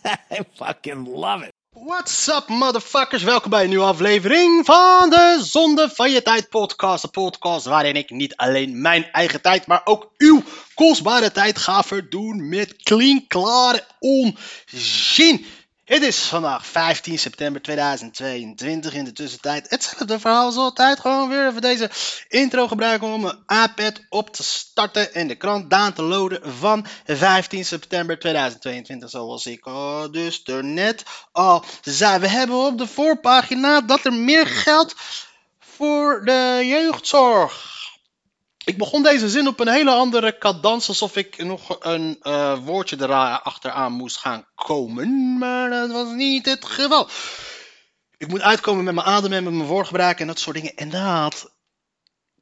I fucking love it. What's up, motherfuckers? Welkom bij een nieuwe aflevering van de Zonde van Je Tijd podcast. De podcast waarin ik niet alleen mijn eigen tijd, maar ook uw kostbare tijd ga verdoen met klinkklare onzin. Het is vandaag 15 september 2022. In de tussentijd hetzelfde verhaal als altijd. Gewoon weer even deze intro gebruiken om mijn iPad op te starten en de krant daan te loaden van 15 september 2022. Zoals ik al dus er net al zei. We hebben op de voorpagina dat er meer geld voor de jeugdzorg ik begon deze zin op een hele andere cadans, alsof ik nog een uh, woordje erachteraan moest gaan komen. Maar dat was niet het geval. Ik moet uitkomen met mijn adem en met mijn woordgebruik en dat soort dingen. En dat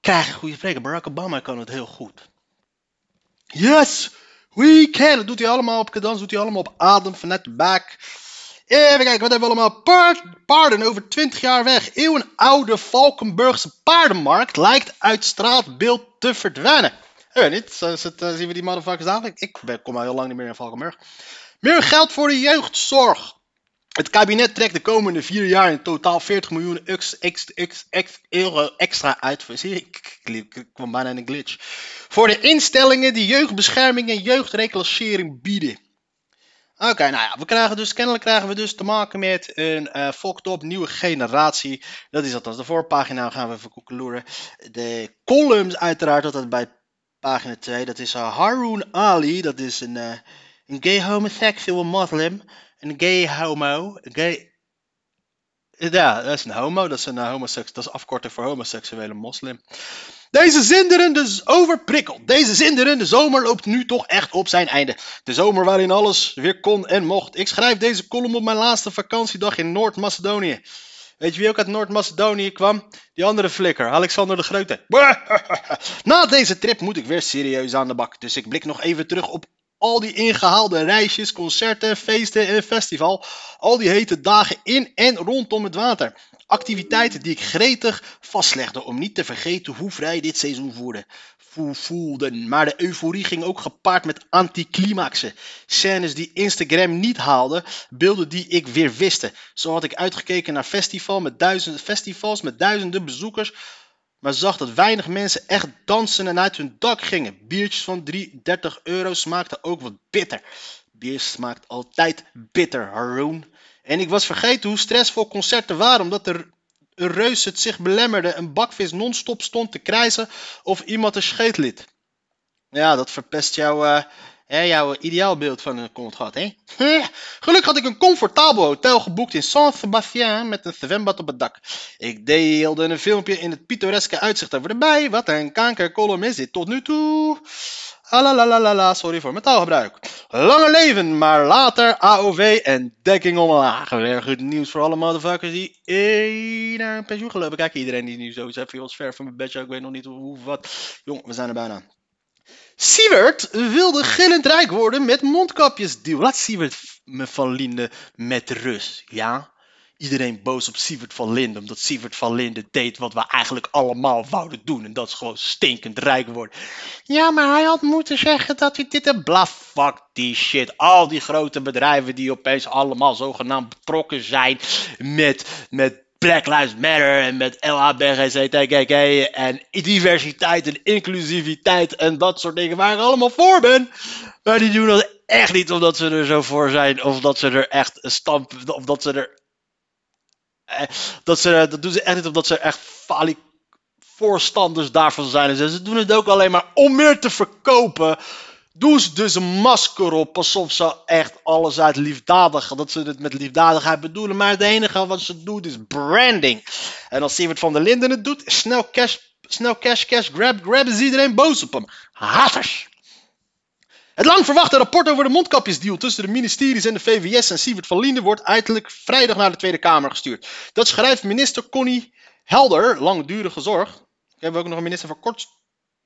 krijg ik goede spreken. Barack Obama kan het heel goed. Yes, we can. Dat doet hij allemaal op cadans, doet hij allemaal op adem vanuit de back. Even kijken, wat hebben we allemaal? paarden over 20 jaar weg. Eeuwenoude Valkenburgse paardenmarkt lijkt uit straatbeeld te verdwijnen. Ik niet, uh, zien we die motherfuckers dadelijk? Ik kom al heel lang niet meer in Valkenburg. Meer geld voor de jeugdzorg. Het kabinet trekt de komende vier jaar in totaal 40 miljoen euro extra uit. Zie ik, ik kwam bijna in een glitch. Voor de instellingen die jeugdbescherming en jeugdreclassering bieden. Oké, nou ja, we krijgen dus, kennelijk krijgen we dus te maken met een uh, fucked up nieuwe generatie. Dat is althans de voorpagina, gaan we even koekeloeren. De columns uiteraard, dat dat bij pagina 2. Dat is uh, Haroon Ali, dat is een, uh, een gay homosexual moslim. Een gay homo, gay... Ja, dat is een homo, dat is een homoseksueel, dat is afkorting voor homoseksuele moslim. Deze zinderende overprikkeld. Deze zinderende zomer loopt nu toch echt op zijn einde. De zomer waarin alles weer kon en mocht. Ik schrijf deze column op mijn laatste vakantiedag in Noord-Macedonië. Weet je wie ook uit Noord-Macedonië kwam? Die andere flikker, Alexander de Grote. Na deze trip moet ik weer serieus aan de bak. Dus ik blik nog even terug op al die ingehaalde reisjes, concerten, feesten en festival. Al die hete dagen in en rondom het water. Activiteiten die ik gretig vastlegde om niet te vergeten hoe vrij dit seizoen voerde. voelden. Maar de euforie ging ook gepaard met anticlimaxen. Scènes die Instagram niet haalde, beelden die ik weer wiste. Zo had ik uitgekeken naar festival met duizenden, festivals met duizenden bezoekers maar zag dat weinig mensen echt dansen en uit hun dak gingen. Biertjes van 3, 30 euro smaakten ook wat bitter. Bier smaakt altijd bitter, Haroon. En ik was vergeten hoe stressvol concerten waren, omdat er een reus het zich belemmerde, een bakvis non-stop stond te krijzen of iemand een scheet liet. Ja, dat verpest jouw, uh, jouw ideaalbeeld van een gehad, hè? Gelukkig had ik een comfortabel hotel geboekt in Saint-Sébastien met een zwembad op het dak. Ik deelde een filmpje in het pittoreske uitzicht over de bij. Wat een kankerkolom is dit tot nu toe. Alalalala, sorry voor mijn taalgebruik. Lange leven, maar later AOV en dekking omlaag. Weer goed nieuws voor alle motherfuckers die eh, naar een pensioen gelopen. Kijk, iedereen die nu zo zegt, was ver van mijn bedje, ik weet nog niet hoe, wat. Jong, we zijn er bijna. Siewert wilde gillend rijk worden met mondkapjesdeal. Laat Siewert me van Linde met rust, ja? iedereen boos op Sievert van Linden. Omdat Sievert van Linden deed wat we eigenlijk allemaal wouden doen. En dat is gewoon stinkend rijk worden. Ja, maar hij had moeten zeggen dat hij dit en bla. Fuck die shit. Al die grote bedrijven die opeens allemaal zogenaamd betrokken zijn met, met Black Lives Matter en met LHBGCTKK en diversiteit en inclusiviteit en dat soort dingen waar ik allemaal voor ben. Maar die doen dat echt niet omdat ze er zo voor zijn of dat ze er echt stamp, of dat ze er eh, dat, ze, dat doen ze echt niet omdat ze echt voorstanders daarvan zijn. Ze doen het ook alleen maar om meer te verkopen. Doen ze dus een masker op, alsof ze echt alles uit liefdadig, dat ze het met liefdadigheid bedoelen. Maar het enige wat ze doen is branding. En als Sievert van der Linden het doet, snel cash, snel cash, cash, grab, grab, is iedereen boos op hem. Haters! Het lang verwachte rapport over de mondkapjesdeal tussen de ministeries en de VWS en Sievert van Linden wordt uiterlijk vrijdag naar de Tweede Kamer gestuurd. Dat schrijft minister Connie Helder, langdurige zorg. We hebben ook nog een minister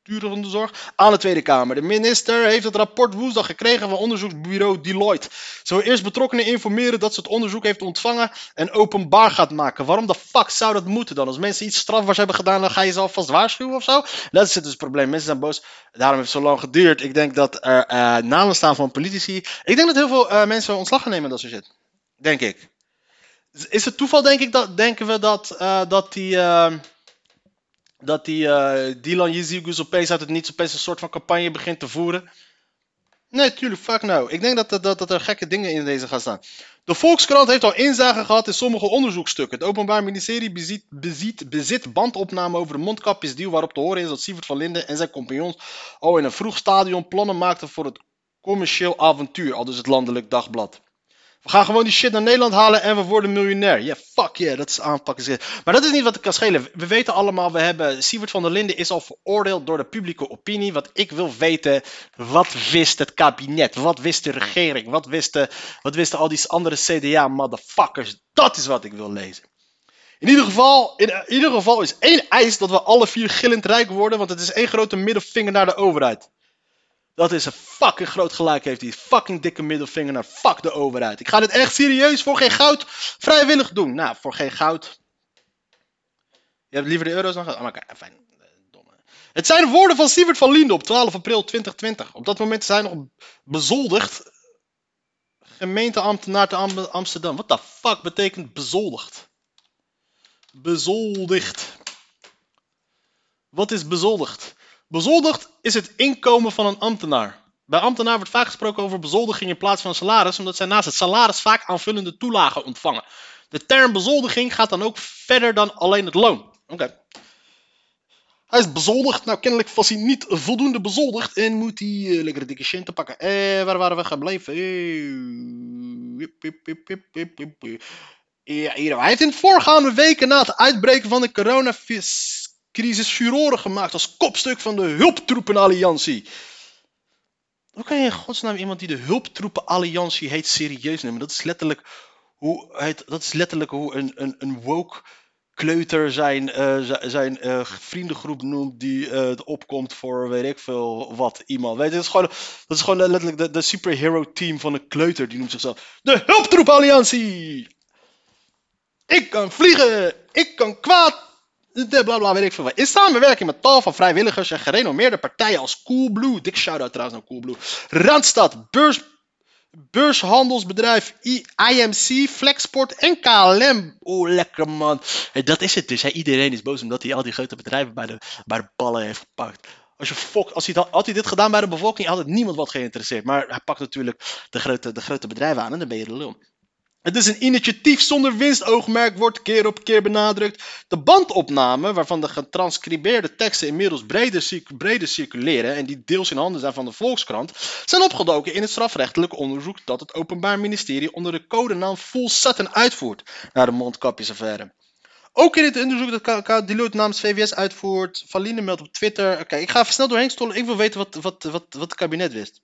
voor kortdurende zorg aan de Tweede Kamer. De minister heeft het rapport woensdag gekregen van onderzoeksbureau Deloitte. Ze eerst betrokkenen informeren dat ze het onderzoek heeft ontvangen en openbaar gaat maken. Waarom de fuck zou dat moeten dan? Als mensen iets strafbaars hebben gedaan, dan ga je ze alvast waarschuwen of zo? Dat is het dus probleem. Mensen zijn boos. Daarom heeft het zo lang geduurd. Ik denk dat er eh, namen staan van politici. Ik denk dat heel veel eh, mensen ontslag gaan nemen en dat soort shit. Denk ik. Is het toeval, denk ik, dat, denken we dat, eh, dat die, dat die eh, Dylan Yezigus opeens uit het niets opeens een soort van campagne begint te voeren? Nee, tuurlijk, fuck no. Ik denk dat, dat, dat, er gekke dingen in deze gaan staan. De Volkskrant heeft al inzage gehad in sommige onderzoekstukken. Het Openbaar Ministerie bezit, bezit, bezit bandopname over de mondkapjesdeal waarop te horen is dat Sievert van Linden en zijn compagnons al in een vroeg stadion plannen maakten voor het commercieel avontuur, al dus het Landelijk Dagblad. We gaan gewoon die shit naar Nederland halen en we worden miljonair. Ja, yeah, fuck yeah, dat is aanpakken. Maar dat is niet wat ik kan schelen. We weten allemaal, we hebben Sievert van der Linden is al veroordeeld door de publieke opinie. Wat ik wil weten, wat wist het kabinet? Wat wist de regering? Wat wisten, wat wisten al die andere CDA-motherfuckers? Dat is wat ik wil lezen. In ieder, geval, in ieder geval is één eis dat we alle vier gillend rijk worden, want het is één grote middelvinger naar de overheid. Dat is een fucking groot gelijk heeft die fucking dikke middelvinger naar fuck de overheid. Ik ga dit echt serieus voor geen goud vrijwillig doen. Nou, voor geen goud. Je hebt liever de euro's dan goud. Oh, maar fijn. Domme. Het zijn de woorden van Sievert van Liende op 12 april 2020. Op dat moment zijn nog bezoldigd. Gemeenteambtenaar te Amsterdam. Wat de fuck betekent bezoldigd? Bezoldigd. Wat is bezoldigd? Bezoldigd is het inkomen van een ambtenaar. Bij ambtenaar wordt vaak gesproken over bezoldiging in plaats van salaris, omdat zij naast het salaris vaak aanvullende toelagen ontvangen. De term bezoldiging gaat dan ook verder dan alleen het loon. Oké. Hij is bezoldigd. Nou, kennelijk was hij niet voldoende bezoldigd en moet hij uh, lekker dikke te pakken. Eh, waar waren we gebleven? Eh, ja, hier. Hij heeft in de voorgaande weken na het uitbreken van de coronacrisis furoren gemaakt als kopstuk van de hulptroepenalliantie. Hoe kan je in godsnaam iemand die de hulptroepenalliantie heet serieus nemen? Dat is letterlijk hoe, het, dat is letterlijk hoe een, een, een woke kleuter zijn, uh, zijn uh, vriendengroep noemt die uh, opkomt voor weet ik veel wat iemand. Weet je, dat is gewoon, dat is gewoon letterlijk de, de superhero team van een kleuter. Die noemt zichzelf de Hulptroepenalliantie. Ik kan vliegen, ik kan kwaad, bla bla, weet ik veel wat. In samenwerking met tal van vrijwilligers en gerenommeerde partijen als Coolblue, dik shout-out trouwens naar Coolblue, Randstad, Beurs, Beurshandelsbedrijf IMC, Flexport en KLM. Oh, lekker man. Dat is het dus. Iedereen is boos omdat hij al die grote bedrijven bij de, bij de ballen heeft gepakt. Als, je fok, als hij, had hij dit gedaan bij de bevolking, had het niemand wat geïnteresseerd. Maar hij pakt natuurlijk de grote, de grote bedrijven aan en dan ben je de lul. Het is een initiatief zonder winstoogmerk, wordt keer op keer benadrukt. De bandopname, waarvan de getranscribeerde teksten inmiddels breder, circuleren en die deels in handen zijn van de Volkskrant, zijn opgedoken in het strafrechtelijk onderzoek dat het Openbaar Ministerie onder de codenaam Full Sutton uitvoert naar de mondkapjesaffaire. Ook in het onderzoek dat Deloitte namens VWS uitvoert, Valine meldt op Twitter. Oké, ik ga snel doorheen stollen. Ik wil weten wat, wat, wat, wat het kabinet wist.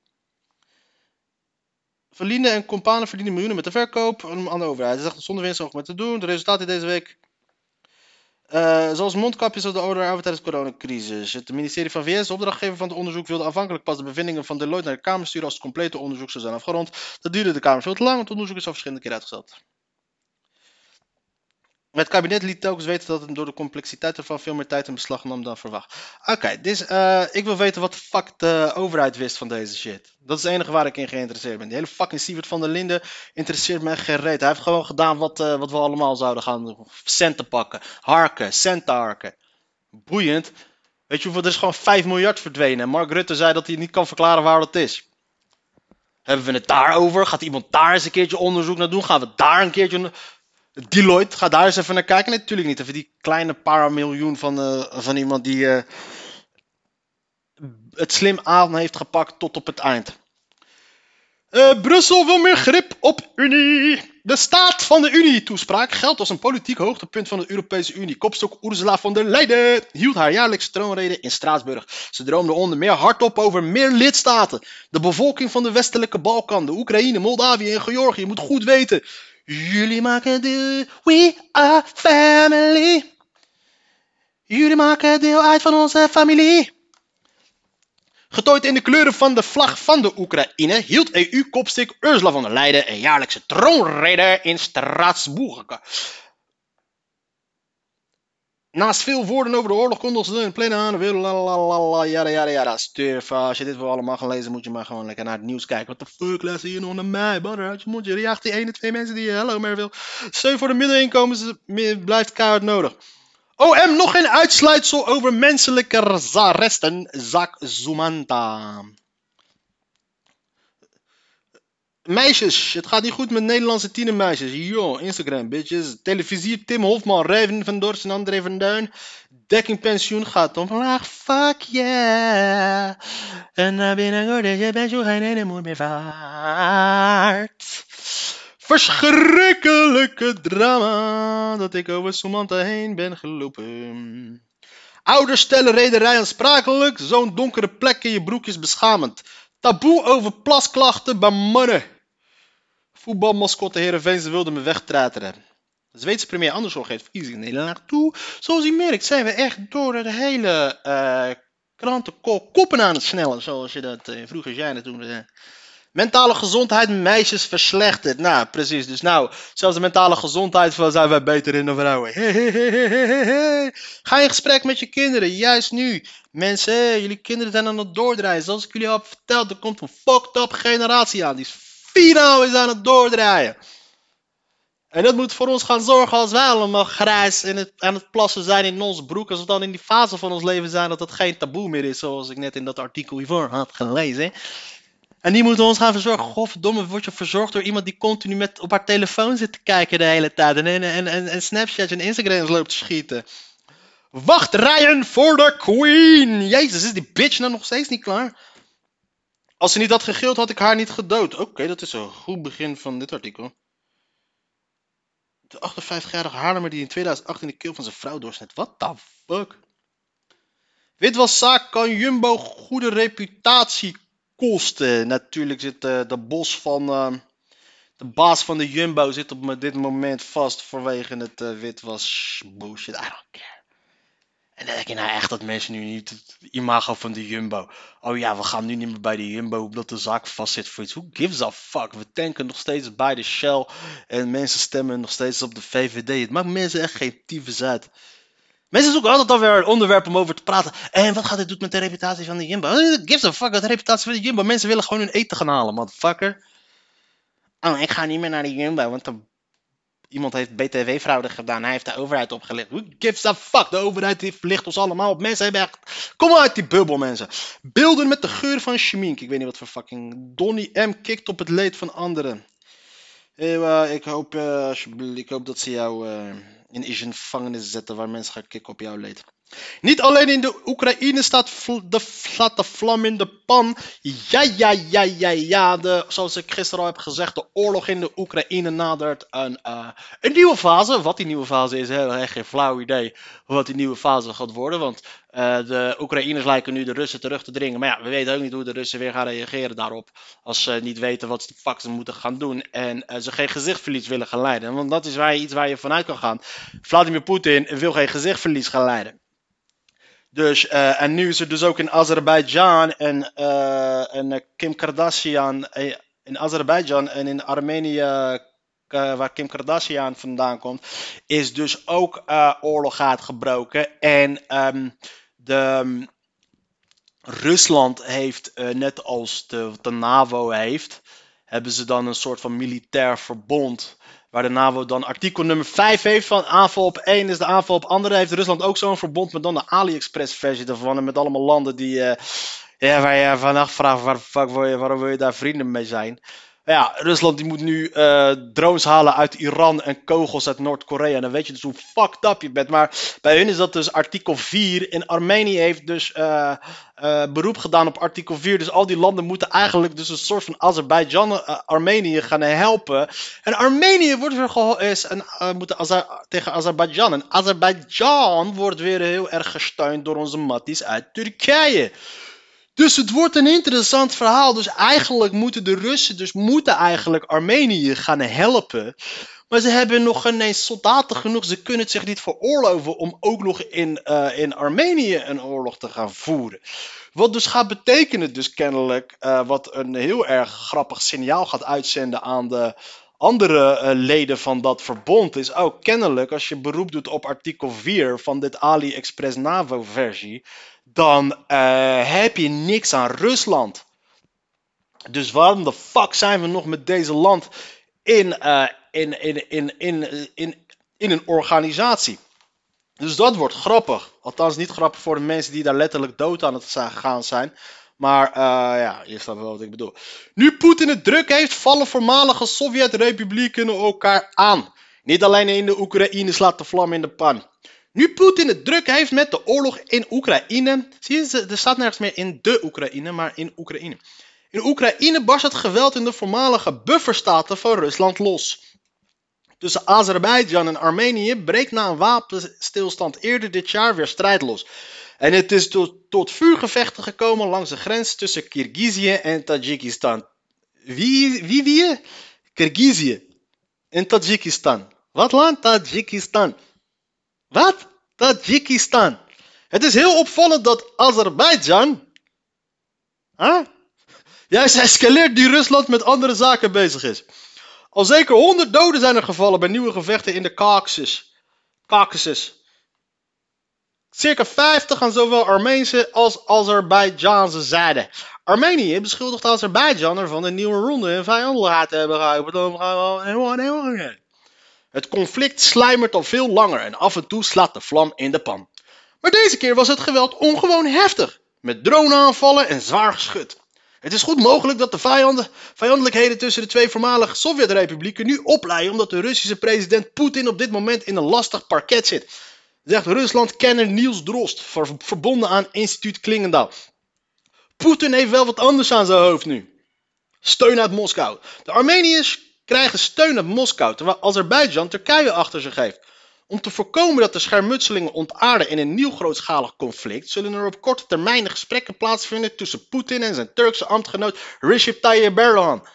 Verlienden en companen verdienen miljoenen met de verkoop aan de overheid. Hij zegt zonder winst met te doen. De resultaten deze week. Uh, zoals mondkapjes op de orde over tijdens de coronacrisis. Het ministerie van VS, opdrachtgever van het onderzoek, wilde aanvankelijk pas de bevindingen van Deloitte naar de Kamer sturen als het complete onderzoek zou zijn afgerond. Dat duurde de Kamer veel te lang, want het onderzoek is al verschillende keer uitgesteld. Het kabinet liet telkens weten dat het door de complexiteit ervan veel meer tijd in beslag nam dan verwacht. Oké, dus uh, ik wil weten wat de fuck de overheid wist van deze shit. Dat is het enige waar ik in geïnteresseerd ben. Die hele fucking Sievert van der Linden interesseert mij geen reet. Hij heeft gewoon gedaan wat, uh, wat we allemaal zouden gaan doen. Centen pakken, harken, centen harken. Boeiend. Weet je hoeveel, er is gewoon 5 miljard verdwenen. En Mark Rutte zei dat hij niet kan verklaren waar dat is. Hebben we het daarover? Gaat iemand daar eens een keertje onderzoek naar doen? Gaan we daar een keertje... Deloitte, ga daar eens even naar kijken. Nee, natuurlijk niet. Even die kleine paar miljoen van, uh, van iemand die uh, het slim aan heeft gepakt tot op het eind. Uh, Brussel wil meer grip op Unie. De staat van de Unie-toespraak geldt als een politiek hoogtepunt van de Europese Unie. Kopstok Ursula von der Leyen hield haar jaarlijkse troonrede in Straatsburg. Ze droomde onder meer hardop over meer lidstaten. De bevolking van de westelijke Balkan, de Oekraïne, Moldavië en Georgië moet goed weten. Jullie maken deel, we are family. Jullie maken deel uit van onze familie. Getooid in de kleuren van de vlag van de Oekraïne hield EU-kopstik Ursula von der Leyen een jaarlijkse troonrede in Straatsburg. Naast veel woorden over de oorlog kondigde ze een plane aan. Lalalala, Jara, jara, jara. Sturf. Als je dit wel allemaal gaan lezen, moet je maar gewoon lekker naar het nieuws kijken. Wat de fuck luister je nog naar mij? Badder je mond. Je reageert die ene, twee mensen die je hello meer wil. Steun voor de middeninkomens blijft keihard nodig. OM nog geen uitsluitsel over menselijke arresten. Zak Zumanta. Meisjes, het gaat niet goed met Nederlandse tienermeisjes. Yo, Instagram, bitches. Televisier Tim Hofman, Rijven van Dorst en André van Duin. Dekkingpensioen gaat omlaag, fuck yeah. En naar binnen dus je zo geen ene moed meer vaart. Verschrikkelijke drama dat ik over Samantha heen ben gelopen. Ouders stellen rederij aansprakelijk. Zo'n donkere plek in je broek is beschamend. Taboe over plasklachten bij mannen. Voetbalmascotte Heerenveen, ze wilden me wegtrateren. De Zweedse premier Andersson geeft verkiezingen in Nederland toe. Zoals u merkt zijn we echt door de hele uh, krantenkop koppen aan het snellen. Zoals je dat uh, vroeger zei toen. Uh, mentale gezondheid meisjes verslechtert. Nou, precies. Dus nou, zelfs de mentale gezondheid zijn wij beter in dan vrouwen. Ga in gesprek met je kinderen, juist nu. Mensen, jullie kinderen zijn aan het doordraaien. Zoals ik jullie al heb verteld, er komt een fucked up generatie aan. Die is finaal is aan het doordraaien. En dat moet voor ons gaan zorgen als wij allemaal grijs in het, aan het plassen zijn in onze broek. Als we dan in die fase van ons leven zijn dat het geen taboe meer is. Zoals ik net in dat artikel hiervoor had gelezen. En die moeten ons gaan verzorgen. Godverdomme, word je verzorgd door iemand die continu met, op haar telefoon zit te kijken de hele tijd. En, en, en, en Snapchat en Instagram loopt te schieten. Wachtrijen voor de Queen. Jezus, is die bitch nou nog steeds niet klaar? Als ze niet had gegild, had ik haar niet gedood. Oké, dat is een goed begin van dit artikel. De 58-jarige Haarlemmer die in 2018 de keel van zijn vrouw doorsnijdt. What the fuck? Witwaszaak kan Jumbo goede reputatie kosten. Natuurlijk zit uh, de bos van... Uh, de baas van de Jumbo zit op dit moment vast vanwege het uh, witwas bullshit. I don't care. En dan denk je nou echt dat mensen nu niet het imago van de Jumbo. Oh ja, we gaan nu niet meer bij de Jumbo omdat de zaak vast zit voor iets. Who gives a fuck? We tanken nog steeds bij de Shell. En mensen stemmen nog steeds op de VVD. Het maakt mensen echt geen tyfus uit. Mensen zoeken altijd alweer een onderwerp om over te praten. En wat gaat dit doen met de reputatie van de Jumbo? Who gives a fuck met de reputatie van de Jumbo? Mensen willen gewoon hun eten gaan halen, motherfucker. Oh, ik ga niet meer naar de Jumbo, want dan Iemand heeft BTW-fraude gedaan. Hij heeft de overheid opgelicht. Who gives a fuck? De overheid die verlicht ons allemaal op. Mensen hebben. Kom uit die bubbel, mensen. Beelden met de geur van schmink. Ik weet niet wat voor fucking... Donny M. kikt op het leed van anderen. Uh, ik, hoop, uh, ik hoop dat ze jou uh, in een gevangenis zetten waar mensen gaan kicken op jouw leed. Niet alleen in de Oekraïne staat, de, staat de vlam in de pan. Ja, ja, ja, ja, ja. De, zoals ik gisteren al heb gezegd, de oorlog in de Oekraïne nadert een, uh, een nieuwe fase. Wat die nieuwe fase is, heel erg geen flauw idee wat die nieuwe fase gaat worden. Want uh, de Oekraïners lijken nu de Russen terug te dringen. Maar ja, we weten ook niet hoe de Russen weer gaan reageren daarop. Als ze niet weten wat ze de fuck ze moeten gaan doen. En ze geen gezichtverlies willen gaan leiden. Want dat is waar iets waar je vanuit kan gaan. Vladimir Poetin wil geen gezichtverlies gaan leiden. Dus, uh, en nu is er dus ook in Azerbeidzjan en, uh, en Kim Kardashian in Azerbeidzjan en in Armenië, waar Kim Kardashian vandaan komt, is dus ook oorlog uitgebroken. En um, de, um, Rusland heeft, net als de, de NAVO heeft, hebben ze dan een soort van militair verbond Waar de NAVO dan artikel nummer 5 heeft van aanval op 1 is de aanval op andere. Heeft Rusland ook zo'n verbond met dan de AliExpress versie daarvan. En met allemaal landen die, uh, ja, waar je van afvraagt waar, fuck, wil je, waarom wil je daar vrienden mee zijn. Ja, Rusland die moet nu eh, drones halen uit Iran en kogels uit Noord-Korea. Dan weet je dus hoe fucked up je bent. Maar bij hun is dat dus artikel 4. En Armenië heeft dus eh, eh, beroep gedaan op artikel 4. Dus al die landen moeten eigenlijk dus een soort van Azerbeidzjan, Armenië gaan helpen. En Armenië wordt weer geholpen en, moet tegen Azerbeidzjan. En Azerbeidzjan wordt weer heel erg gesteund door onze matties uit Turkije. Dus het wordt een interessant verhaal. Dus eigenlijk moeten de Russen dus moeten eigenlijk Armenië gaan helpen. Maar ze hebben nog geen eens soldaten genoeg. Ze kunnen het zich niet veroorloven om ook nog in, uh, in Armenië een oorlog te gaan voeren. Wat dus gaat betekenen, dus kennelijk, uh, wat een heel erg grappig signaal gaat uitzenden aan de andere uh, leden van dat verbond, is ook kennelijk als je beroep doet op artikel 4 van dit AliExpress NAVO-versie, dan uh, heb je niks aan Rusland. Dus waarom de fuck zijn we nog met deze land in, uh, in, in, in, in, in, in een organisatie? Dus dat wordt grappig. Althans, niet grappig voor de mensen die daar letterlijk dood aan het gaan zijn. Maar uh, ja, je snapt wel wat ik bedoel. Nu Poetin het druk heeft, vallen voormalige Sovjet-republieken elkaar aan. Niet alleen in de Oekraïne slaat de vlam in de pan. Nu Poetin het druk heeft met de oorlog in Oekraïne. Zie je, er staat nergens meer in de Oekraïne, maar in Oekraïne. In Oekraïne barst het geweld in de voormalige bufferstaten van Rusland los. Tussen Azerbeidzjan en Armenië breekt na een wapenstilstand eerder dit jaar weer strijd los. En het is tot, tot vuurgevechten gekomen langs de grens tussen Kirgizië en Tajikistan. Wie, wie, wie? Kirgizië en Tajikistan. Wat land? Tajikistan. Wat? Tajikistan. Het is heel opvallend dat Azerbeidzjan. Huh? Juist escaleert die Rusland met andere zaken bezig is. Al zeker 100 doden zijn er gevallen bij nieuwe gevechten in de Caucasus. Caucasus. Circa 50 aan zowel Armeense als Azerbeidzjaanse zijde. Armenië beschuldigt Azerbeidzjan ervan een nieuwe ronde in vijandelijkheid te hebben gehouden. Het conflict slijmert al veel langer en af en toe slaat de vlam in de pan. Maar deze keer was het geweld ongewoon heftig, met droneaanvallen en zwaar geschut. Het is goed mogelijk dat de vijandelijkheden tussen de twee voormalige Sovjetrepublieken nu opleiden omdat de Russische president Poetin op dit moment in een lastig parket zit. Zegt Rusland-kenner Niels Drost, verbonden aan instituut Klingendaal. Poetin heeft wel wat anders aan zijn hoofd nu. Steun uit Moskou. De Armeniërs krijgen steun uit Moskou, terwijl Azerbeidzjan Turkije achter zich heeft. Om te voorkomen dat de schermutselingen ontaarden in een nieuw grootschalig conflict, zullen er op korte termijn gesprekken plaatsvinden tussen Poetin en zijn Turkse ambtgenoot Recep Tayyip Erdogan.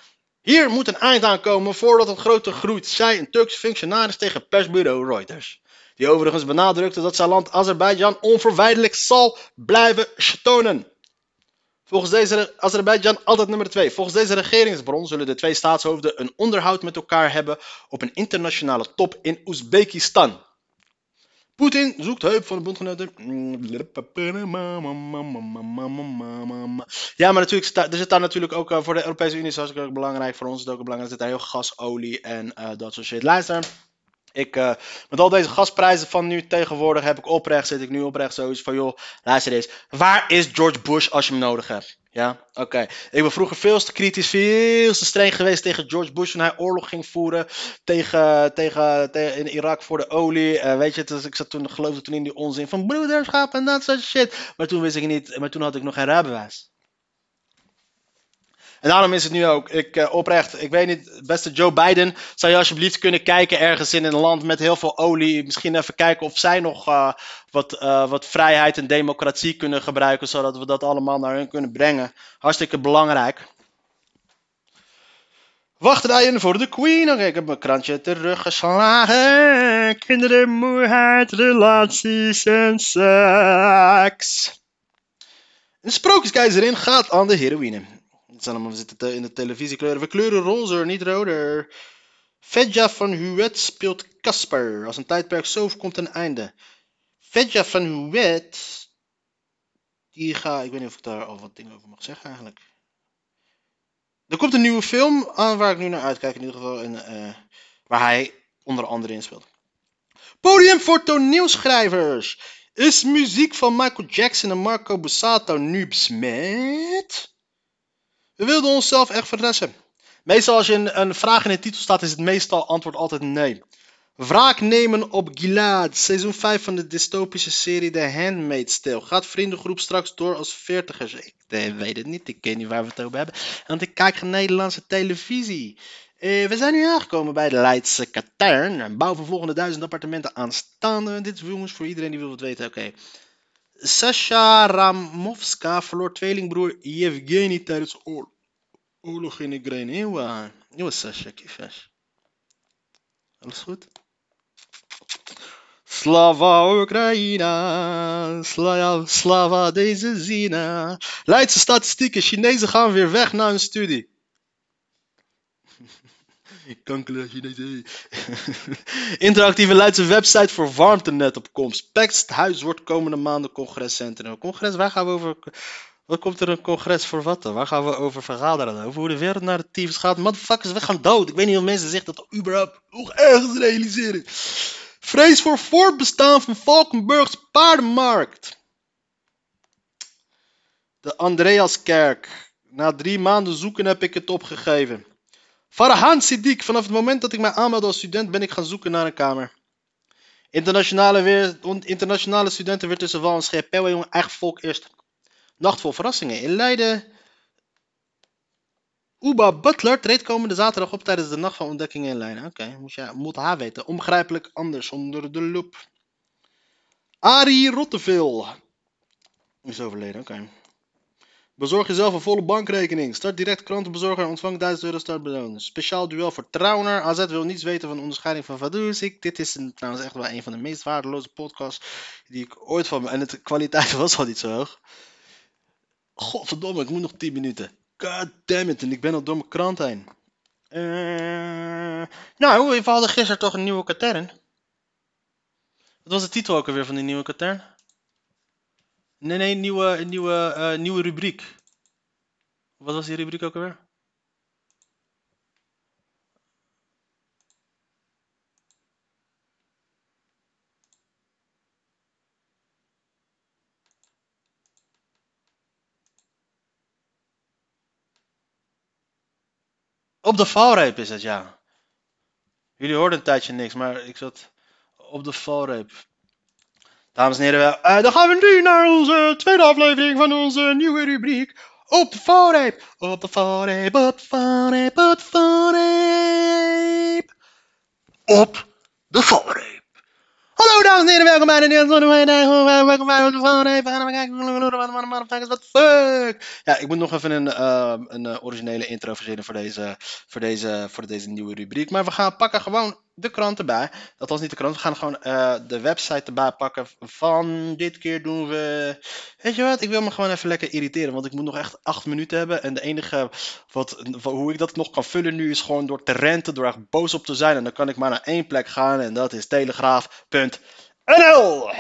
Hier moet een eind aan komen voordat het groter groeit, zei een Turkse functionaris tegen persbureau Reuters. Die overigens benadrukte dat zijn land Azerbeidzjan onverwijdelijk zal blijven steunen. Volgens deze Azerbeidzjan altijd nummer 2. Volgens deze regeringsbron zullen de twee staatshoofden een onderhoud met elkaar hebben op een internationale top in Oezbekistan. Poetin zoekt hulp van de bondgenoten. Ja, maar natuurlijk, er zit daar natuurlijk ook voor de Europese Unie, zoals ook belangrijk, voor ons is het ook belangrijk, er zit daar heel gas, olie en uh, dat soort shit. Luister, ik, uh, met al deze gasprijzen van nu tegenwoordig heb ik oprecht, zit ik nu oprecht zoiets van, joh, luister eens. Waar is George Bush als je hem nodig hebt? Ja, oké. Ik ben vroeger veel te kritisch, veel te streng geweest tegen George Bush toen hij oorlog ging voeren tegen, tegen, tegen in Irak voor de olie. Uh, weet je, dus ik zat toen, geloofde toen in die onzin van broederschap en dat soort shit. Maar toen wist ik niet, maar toen had ik nog geen rijbewijs. En daarom is het nu ook, ik uh, oprecht, ik weet niet, beste Joe Biden, zou je alsjeblieft kunnen kijken ergens in een land met heel veel olie, misschien even kijken of zij nog uh, wat, uh, wat vrijheid en democratie kunnen gebruiken, zodat we dat allemaal naar hun kunnen brengen. Hartstikke belangrijk. Wachtrijen voor de Queen. Oké, ik heb mijn krantje teruggeslagen. Kinderen, moeheid, relaties en seks. Een sprookjeskeizerin gaat aan de heroïne zijn allemaal, zitten in de televisiekleuren. We kleuren roze, niet roder. Fedja van Huet speelt Casper. Als een tijdperk zo komt een einde. Fedja van Huet. Die ga. Ik weet niet of ik daar al wat dingen over mag zeggen eigenlijk. Er komt een nieuwe film aan waar ik nu naar uitkijk. In ieder geval. In, uh, waar hij onder andere in speelt. Podium voor toneelschrijvers. Is muziek van Michael Jackson en Marco Bussato nu besmet? We wilden onszelf echt verrassen. Meestal als je een, een vraag in de titel staat, is het meestal antwoord altijd nee. Wraak nemen op Gilad. Seizoen 5 van de dystopische serie The Handmaid's Tale. Gaat vriendengroep straks door als veertigers? Ik eh, weet het niet. Ik weet niet waar we het over hebben. Want ik kijk geen Nederlandse televisie. Eh, we zijn nu aangekomen bij de Leidse Katern. Een bouw van volgende duizend appartementen aanstaande. Dit is jongens voor iedereen die wil het weten. Oké. Sasha Ramovska verloor tweelingbroer Yevgeny tijdens oor- oorlog Oekraïne. Eeuwa. Eeuwa Sasha, kifes. Alles goed? Slava Oekraïna, Slava, deze zina. Leidse statistieken, Chinezen gaan weer weg na hun studie. Kankele Chinezen. Interactieve Leidse website voor warmtenet op komst. Pekst huis wordt komende maanden congrescentrum. Congres, waar gaan we over... Wat komt er een congres voor wat? Waar gaan we over vergaderen? Over hoe de wereld naar de tyfus gaat? Motherfuckers, we gaan dood. Ik weet niet of mensen zich dat überhaupt nog ergens realiseren. Vrees voor voortbestaan van Valkenburgs paardenmarkt. De Andreaskerk. Na drie maanden zoeken heb ik het opgegeven. Farhan Siddiq. Vanaf het moment dat ik mij aanmeldde als student ben ik gaan zoeken naar een kamer. Internationale, internationale studenten weer tussen wal en jongen, eigen volk eerst. Nacht vol verrassingen. In Leiden. Uba Butler treedt komende zaterdag op tijdens de Nacht van Ontdekkingen in Leiden. Oké, moet, je- moet haar weten. Onbegrijpelijk anders onder de loep. Arie Rotteveel. Is overleden, oké. Bezorg jezelf een volle bankrekening. Start direct klantenbezorger en ontvang 1000 euro startbeloning. Speciaal duel voor Trauner. AZ wil niets weten van de onderscheiding van Vaduzik. Dit is trouwens echt wel een van de meest waardeloze podcasts die ik ooit van... En de kwaliteit was al niet zo hoog. Godverdomme, ik moet nog 10 minuten. God damn it, en ik ben al door mijn krant heen. Eh, nou, we hadden gisteren toch een nieuwe katern. Wat was de titel ook alweer van die nieuwe katern? Nee, nee, nieuwe, nieuwe, eh, nieuwe rubriek. Wat was die rubriek ook alweer? Op de valreep is het, ja. Jullie hoorden een tijdje niks, maar ik zat op de valreep. Dames en heren, eh, dan gaan we nu naar onze tweede aflevering van onze nieuwe rubriek. Op de valreep, op de valreep, op de valreep, op de valreep. Op de valreep. Hallo dames en heren, welkom bij de Nederlandse Welkom bij de. We gaan kijken wat fuck. Ja, ik moet nog even een, eh, een eh, originele intro verzinnen voor deze, voor, deze, voor deze nieuwe rubriek. Maar we gaan pakken gewoon de krant erbij. Dat was niet de krant. We gaan gewoon eh, de website erbij pakken van dit keer doen we... Weet je wat, ik wil me gewoon even lekker irriteren. Want ik moet nog echt acht minuten hebben. En de enige wat, hoe ik dat nog kan vullen nu is gewoon door te renten. Door echt boos op te zijn. En dan kan ik maar naar één plek gaan. En dat is telegraaf.nl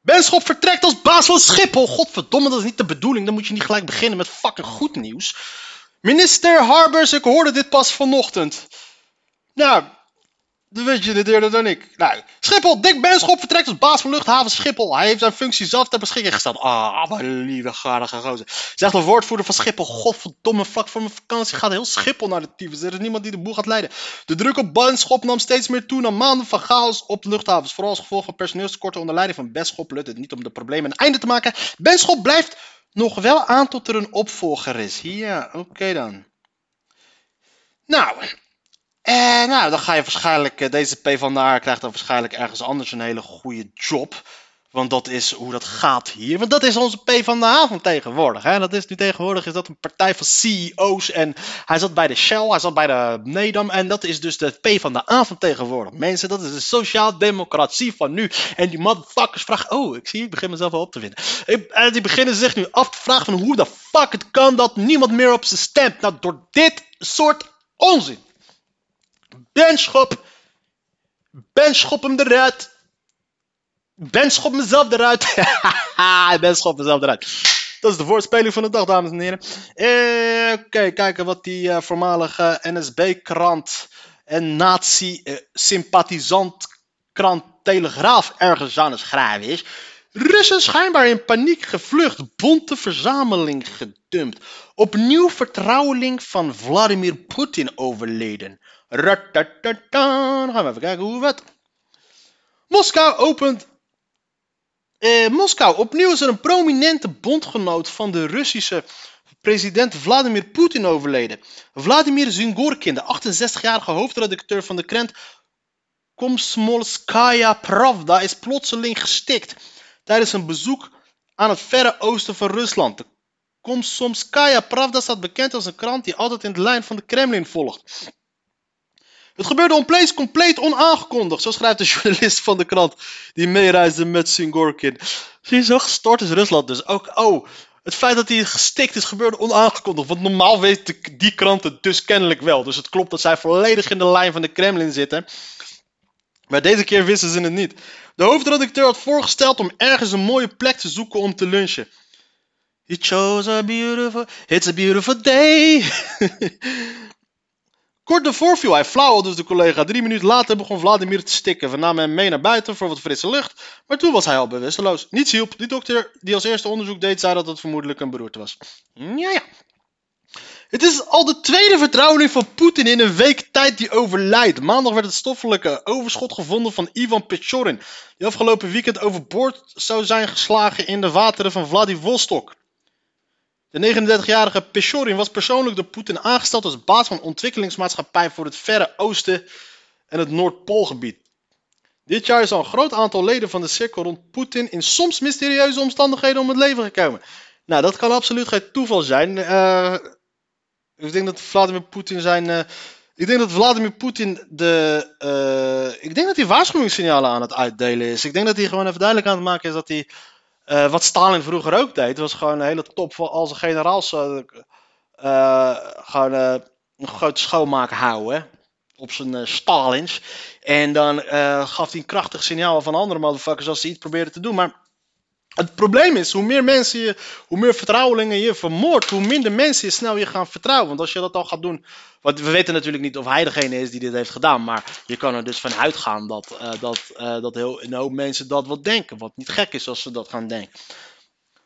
Benschop vertrekt als baas van Schiphol. Godverdomme, dat is niet de bedoeling. Dan moet je niet gelijk beginnen met fucking goed nieuws. Minister Harbers, ik hoorde dit pas vanochtend. Nou, dan weet je dit eerder dan ik. Nou, Schiphol, Dick Benschop vertrekt als baas van luchthaven Schiphol. Hij heeft zijn functie zelf ter beschikking gesteld. Ah, mijn lieve gardige gozer. Zegt de woordvoerder van Schiphol. Godverdomme, vlak voor mijn vakantie gaat heel Schiphol naar de tyfus. Er is niemand die de boel gaat leiden. De druk op Benschop nam steeds meer toe na maanden van chaos op de luchthavens. Vooral als gevolg van personeelstekorten onder leiding van Benschop lukt het niet om de problemen een einde te maken. Benschop blijft nog wel aan tot er een opvolger is. Ja, oké dan. Nou, eh, nou, dan ga je waarschijnlijk, eh, deze PvdA krijgt dan waarschijnlijk ergens anders een hele goede job. Want dat is hoe dat gaat hier. Want dat is onze PvdA van tegenwoordig. Hè? Dat is nu tegenwoordig is dat een partij van CEO's. En hij zat bij de Shell, hij zat bij de Nedam. En dat is dus de PvdA van tegenwoordig. Mensen, dat is de sociaal-democratie van nu. En die motherfuckers vragen... Oh, ik zie, ik begin mezelf al op te vinden. En die beginnen zich nu af te vragen van hoe de fuck het kan dat niemand meer op ze stemt. Nou, door dit soort onzin. Benschop. Benschop hem eruit. Benschop mezelf eruit. Benschop mezelf eruit. Dat is de woordspeling van de dag, dames en heren. Eh, Oké, kijken wat die eh, voormalige NSB-krant en nazi-sympathisant-krant Telegraaf ergens aan het schrijven is. Russen schijnbaar in paniek gevlucht, bonte verzameling gedumpt. Opnieuw vertrouweling van Vladimir Poetin overleden. Dan gaan we even kijken hoe wat. Moskou opent. Eh, Moskou, opnieuw is er een prominente bondgenoot van de Russische president Vladimir Poetin overleden. Vladimir Zingorkin, de 68-jarige hoofdredacteur van de krant Komsomolskaya Pravda, is plotseling gestikt tijdens een bezoek aan het verre oosten van Rusland. De Komsomskaya Pravda staat bekend als een krant die altijd in de lijn van de Kremlin volgt. Het gebeurde compleet, compleet onaangekondigd, zo schrijft de journalist van de krant die meereisde met Singorkin. Zie je zo gestort is Rusland dus. Ook, oh, het feit dat hij gestikt is gebeurde onaangekondigd, want normaal weet de- die krant het dus kennelijk wel. Dus het klopt dat zij volledig in de lijn van de Kremlin zitten. Maar deze keer wisten ze het niet. De hoofdredacteur had voorgesteld om ergens een mooie plek te zoeken om te lunchen. He chose a beautiful, it's a beautiful day. Kort daarvoor viel hij flauw, dus de collega. Drie minuten later begon Vladimir te stikken. We namen hem mee naar buiten voor wat frisse lucht, maar toen was hij al bewusteloos. Niets hielp. Die dokter die als eerste onderzoek deed, zei dat het vermoedelijk een beroerte was. Ja, ja. Het is al de tweede vertrouweling van Poetin in een week tijd die overlijdt. Maandag werd het stoffelijke overschot gevonden van Ivan Pechorin, die afgelopen weekend overboord zou zijn geslagen in de wateren van Vladivostok. De 39-jarige Pechorin was persoonlijk door Poetin aangesteld als baas van ontwikkelingsmaatschappij voor het Verre Oosten en het Noordpoolgebied. Dit jaar is al een groot aantal leden van de cirkel rond Poetin in soms mysterieuze omstandigheden om het leven gekomen. Nou, dat kan absoluut geen toeval zijn. Eh, ik denk dat Vladimir Poetin zijn. eh, ik denk dat Vladimir Poetin de. eh, ik denk dat hij waarschuwingssignalen aan het uitdelen is. Ik denk dat hij gewoon even duidelijk aan het maken is dat hij. Eh, wat Stalin vroeger ook deed, was gewoon een hele top van al zijn generaals. eh, eh, gewoon een grote schoonmaak houden. Op zijn Stalins. En dan gaf hij een krachtig signaal van andere motherfuckers als ze iets probeerden te doen. Maar het probleem is, hoe meer mensen je, hoe meer vertrouwelingen je vermoordt, hoe minder mensen je snel je gaan vertrouwen. Want als je dat al gaat doen, want we weten natuurlijk niet of hij degene is die dit heeft gedaan, maar je kan er dus van uitgaan dat, eh, dat, eh, dat heel, een hoop mensen dat wat denken. Wat niet gek is als ze dat gaan denken.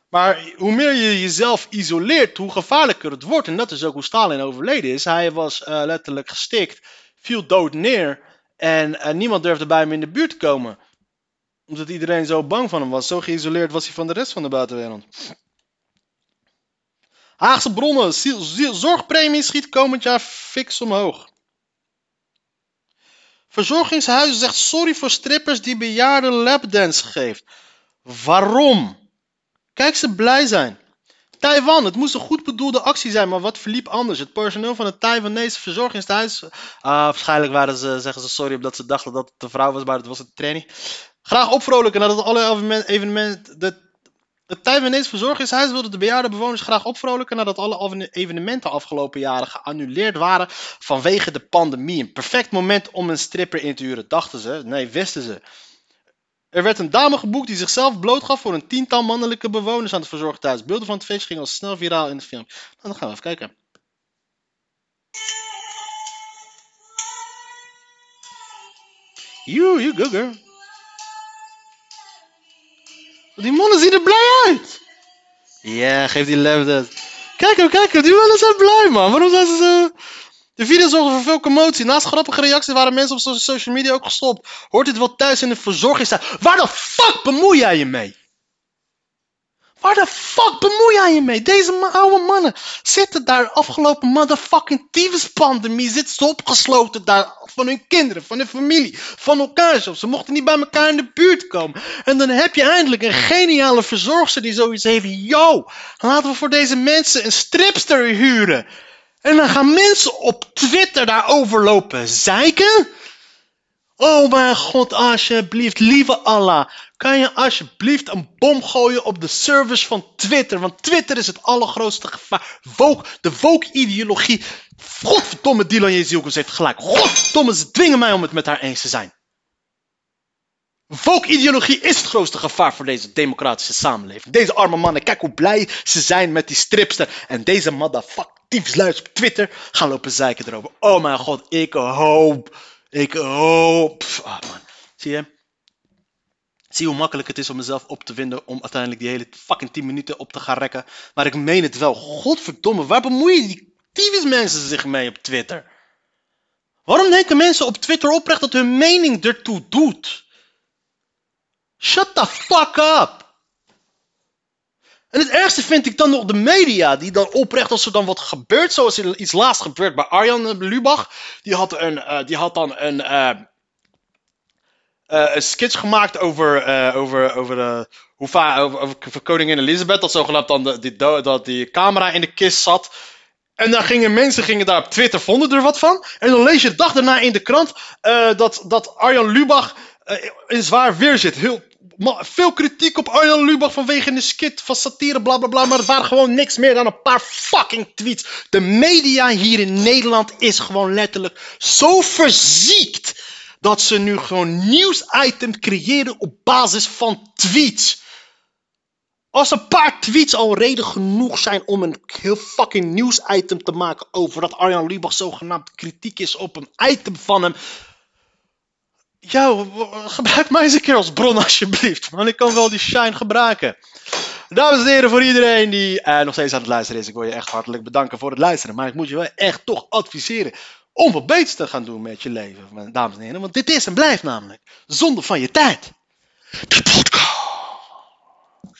Maar hoe meer je jezelf isoleert, hoe gevaarlijker het wordt. En dat is ook hoe Stalin overleden is. Hij was eh, letterlijk gestikt, viel dood neer en niemand durfde bij hem in de buurt komen omdat iedereen zo bang van hem was. Zo geïsoleerd was hij van de rest van de buitenwereld. Haagse bronnen. Zorgpremie schiet komend jaar fix omhoog. Verzorgingshuis zegt sorry voor strippers die bejaarden lapdance geeft. Waarom? Kijk ze blij zijn. Taiwan, het moest een goed bedoelde actie zijn, maar wat verliep anders? Het personeel van het Taiwanese verzorgingshuis. Ah, waarschijnlijk waren ze, zeggen ze sorry omdat ze dachten dat het een vrouw was, maar het was een training. Graag opvrolijken nadat alle evenement, evenement, de, het Taiwanese verzorgingshuis wilde de bejaarde bewoners graag opvrolijken nadat alle evenementen afgelopen jaren geannuleerd waren vanwege de pandemie. Een perfect moment om een stripper in te huren, dachten ze. Nee, wisten ze. Er werd een dame geboekt die zichzelf blootgaf voor een tiental mannelijke bewoners aan het verzorginghuis. Beelden van het feest gingen al snel viraal in de film. Nou, dan gaan we even kijken. You, you go girl. Die mannen zien er blij uit. Ja, geef die lef dat. Kijk hem, kijk hem. Die mannen zijn blij, man. Waarom zijn ze zo... De video zorgde voor veel commotie. Naast grappige reacties waren mensen op so- social media ook gestopt. Hoort dit wel thuis in de verzorgingshuis? Waar de fuck bemoei jij je mee? Waar de fuck bemoei jij je mee? Deze oude mannen zitten daar afgelopen motherfucking tyfuspandemie. Zitten ze opgesloten daar van hun kinderen, van hun familie, van elkaar zelfs. Ze mochten niet bij elkaar in de buurt komen. En dan heb je eindelijk een geniale verzorgster die zoiets heeft. Yo, laten we voor deze mensen een stripster huren. En dan gaan mensen op Twitter daarover lopen zeiken. Oh mijn god, alsjeblieft, lieve Allah. Kan je alsjeblieft een bom gooien op de servers van Twitter? Want Twitter is het allergrootste gevaar. Woke, de woke-ideologie. Godverdomme, Dylan Jezielkens heeft gelijk. Godverdomme, ze dwingen mij om het met haar eens te zijn. Woke-ideologie is het grootste gevaar voor deze democratische samenleving. Deze arme mannen, kijk hoe blij ze zijn met die stripster. En deze motherfuck diefsluis op Twitter gaan lopen zeiken erover. Oh mijn god, ik hoop. Ik hoop. Ah man, zie je? Zie hoe makkelijk het is om mezelf op te winden om uiteindelijk die hele fucking 10 minuten op te gaan rekken. Maar ik meen het wel. Godverdomme, waar bemoeien die tyfus mensen zich mee op Twitter? Waarom denken mensen op Twitter oprecht dat hun mening ertoe doet? Shut the fuck up! En het ergste vind ik dan nog de media, die dan oprecht als er dan wat gebeurt, zoals er iets laatst gebeurt bij Arjan Lubach. Die had, een, uh, die had dan een, uh, een sketch gemaakt over, over, over, hoe over, koningin Elizabeth, dat zogenaamd dan die, dat die camera in de kist zat. En dan gingen mensen gingen daar op Twitter, vonden er wat van. En dan lees je de dag daarna in de krant dat, dat Arjan Lubach in zwaar weer zit. Heel veel kritiek op Arjan Lubach vanwege een skit van satire, bla bla bla. Maar het waren gewoon niks meer dan een paar fucking tweets. De media hier in Nederland is gewoon letterlijk zo verziekt. Dat ze nu gewoon nieuwsitems creëren op basis van tweets. Als een paar tweets al reden genoeg zijn om een heel fucking nieuwsitem te maken over dat Arjan Lubach zogenaamd kritiek is op een item van hem. Ja, gebruik mij eens een keer als bron alsjeblieft. Want ik kan wel die shine gebruiken. Dames en heren, voor iedereen die uh, nog steeds aan het luisteren is. Ik wil je echt hartelijk bedanken voor het luisteren. Maar ik moet je wel echt toch adviseren om wat beters te gaan doen met je leven. Dames en heren, want dit is en blijft namelijk zonde van je tijd. De podcast.